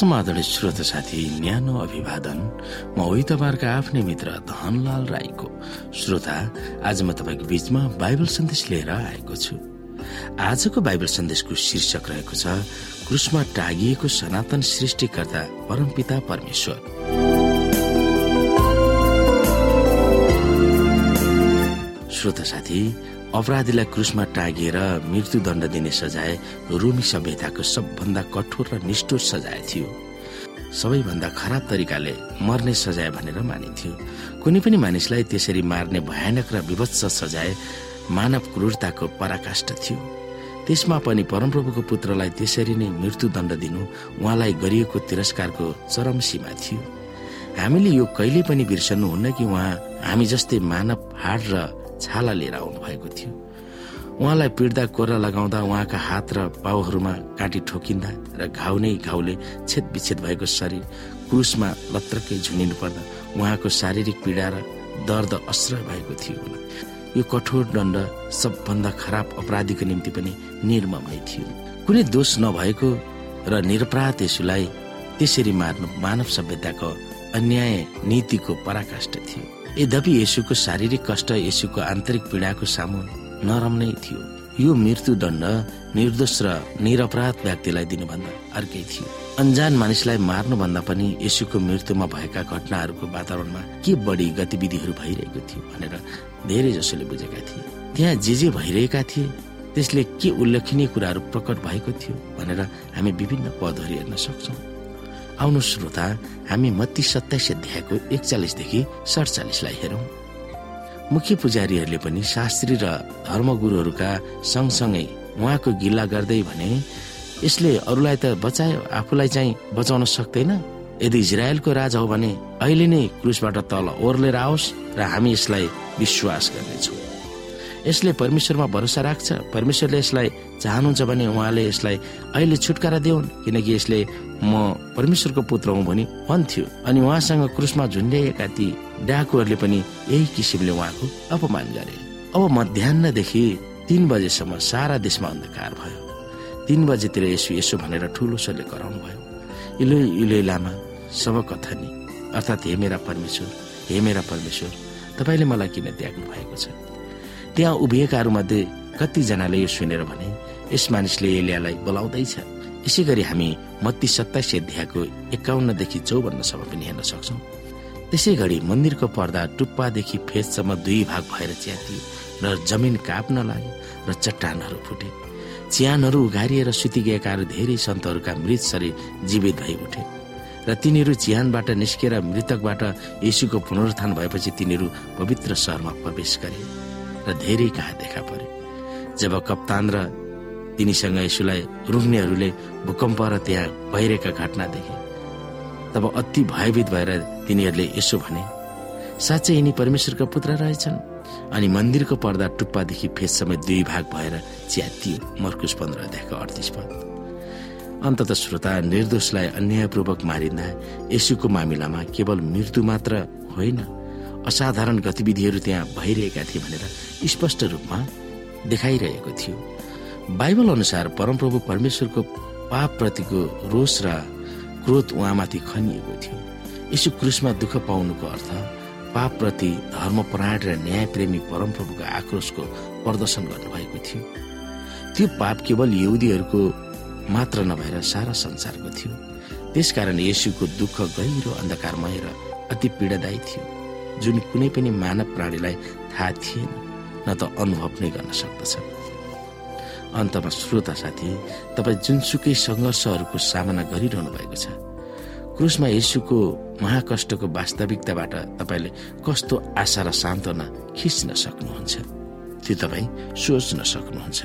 समाधान श्रोत साथी न्यानो अभिवादन म उही तपाईँहरूको आफ्नै मित्र धनलाल राईको। श्रोता आज म तपाईँको बीचमा बाइबल सन्देश लिएर आएको छु। आजको बाइबल सन्देशको शीर्षक रहेको छ क्रुसमा टागिएको सनातन सृष्टिकर्ता परमपिता परमेश्वर। श्रोता साथी अपराधीलाई क्रुसमा टाँगिएर मृत्युदण्ड दिने सजाय रोमी सभ्यताको सबभन्दा कठोर र निष्ठुर सजाय थियो। सबैभन्दा खराब तरिकाले मर्ने सजाय भनेर मानिन्थ्यो। कुनै पनि मानिसलाई त्यसरी मार्ने भयानक र विभत्स सजाय मानव क्रूरताको पराकाष्ठ थियो। त्यसमा पनि परमप्रभुको पुत्रलाई त्यसरी नै मृत्युदण्ड दिनु उहाँलाई गरिएको तिरस्कारको चरम सीमा थियो। हामीले यो कहिले पनि बिर्सन्नुहुन्न कि उहाँ हामी जस्तै मानव हाड र छाला लिएर आउनु भएको थियो। उहाँलाई पिड्दा कोरा लगाउँदा उहाँका हात र पाउहरूमा काँटी ठोकिँदा र घाउ नै घाउले छेद विच्छेद भएको शरीर क्रुसमा लत्रकै झुनिनु पर्दा उहाँको शारीरिक पीडा र दर्द अश्रय भएको थियो यो कठोर दण्ड सबभन्दा खराब अपराधीको निम्ति पनि निर्मम नै थियो। कुनै दोष नभएको र निरपराध यसुलाई त्यसरी मार्नु मानव सभ्यताको अन्याय नीतिको पराकाष्ठ थियो। यद्यपि यसुको शारीरिक कष्ट यसुको आन्तरिक पीडाको सामु नरम नै थियो। यो मृत्यु दण्ड निर्दोष र निरपराध व्यक्तिलाई दिनुभन्दा अर्कै थियो। अन्जान मानिसलाई मार्नुभन्दा पनि यसुको मृत्युमा भएका घटनाहरूको वातावरणमा के बढी गतिविधिहरू भइरहेको थियो भनेर धेरै जसोले बुझेका थिए। त्यहाँ जे जे भइरहेका थिए त्यसले के उल्लेखनीय कुराहरू प्रकट भएको थियो भनेर हामी विभिन्न पदहरू हेर्न सक्छौँ। आउनु श्रोता हामी मत्ती सत्ताइस अध्यायको एकचालिसदेखि सडचालिसलाई हेरौँ। मुख्य पुजारीहरूले पनि शास्त्री र धर्मगुरुहरूका सँगसँगै उहाँको गिल्ला गर्दै भने यसले अरूलाई त बचायो आफूलाई चाहिँ बचाउन सक्दैन। यदि इजरायलको राजा हो भने अहिले नै क्रुसबाट तल ओर्लेर आओस् र हामी यसलाई विश्वास गर्नेछौँ। यसले परमेश्वरमा भरोसा राख्छ। परमेश्वरले यसलाई चाहनुहुन्छ भने उहाँले यसलाई अहिले छुटकारा देऊन् किनकि यसले म परमेश्वरको पुत्र हुँ भनी भन्थ्यो। अनि उहाँसँग क्रुसमा झुन्ड्याएका ती डाकुहरूले पनि यही किसिमले उहाँको अपमान गरे। अब मध्याहदेखि तीन बजेसम्म सारा देशमा अन्धकार भयो। तीन बजेतिर यसो यसो भनेर ठुलो स्वरले कराउनु भयो। इलो इलो लामा सब कथनी अर्थात् हे मेरा परमेश्वर हे मेरा परमेश्वर तपाईँले मलाई किन त्याग्नु भएको छ? त्यहाँ उभिएकाहरू मध्ये कतिजनाले यो सुनेर भने यस मानिसले एलियालाई बोलाउँदैछ। यसै गरी हामी मत्ती सत्ताइस अध्यायको एकाउन्नदेखि चौवन्नसम्म पनि हेर्न सक्छौ। त्यसै घडी मन्दिरको पर्दा टुप्पादेखि फेजसम्म दुई भाग भएर च्यातियो र जमिन काप्न लाग्यो र चट्टानहरू फुटे। च्यानहरू उघारिएर सुति गएकाहरू धेरै सन्तहरूका मृत शरीर जीवित भई उठे र तिनीहरू चिहानबाट निस्केर मृतकबाट यीशुको पुनरुत्थान भएपछि तिनीहरू पवित्र सहरमा प्रवेश गरे। र धेरै कहाँ देखा परे। जब कप्तान र तिनीसँग यसुलाई रुग्नेहरूले भूकम्प र त्यहाँ भइरहेका घटना देखे तब अति भयभीत भएर तिनीहरूले यसो भने साँच्चै यिनी परमेश्वरका पुत्र रहेछन् अनि मन्दिरको पर्दा टुप्पादेखि फेससम्म दुई भाग भएर च्यातियो मर्कुस पन्ध्र अध्यायको अडतिस पद। अन्तत श्रोता निर्दोषलाई अन्यायपूर्वक मारिँदा यसुको मामिलामा केवल मृत्यु मात्र होइन। असाधारण गतिविधिहरू त्यहाँ भइरहेका थिए भनेर स्पष्ट रूपमा देखाइरहेको थियो। बाइबल अनुसार परमप्रभु परमेश्वरको पाप प्रतिको रोष र क्रोध उहाँमाथि खनिएको थियो। यसो क्रुसमा दुःख पाउनुको अर्थ पाप प्रति धर्मपरायण र न्यायप्रेमी परमप्रभुको आक्रोशको प्रदर्शन गर्नुभएको थियो। त्यो पाप केवल यहुदीहरूको मात्र नभएर सारा संसारको थियो। त्यसकारण यसुको दुःख गहिरो अन्धकारमय र अति पीडादायी थियो। जुन कुनै पनि मानव प्राणीलाई थाहा थिएन न त अनुभव नै गर्न सक्दछ। अन्तमा श्रोता साथी तपाईँ जुनसुकै सङ्घर्षहरूको सामना गरिरहनु भएको छ क्रुसमा यसुको महाकष्टको वास्तविकताबाट तपाईँले कस्तो आशा र सान्त्वना खिच्न सक्नुहुन्छ त्यो तपाईँ सोच्न सक्नुहुन्छ।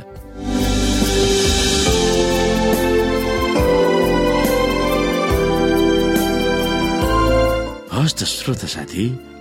हस्त श्रोता साथी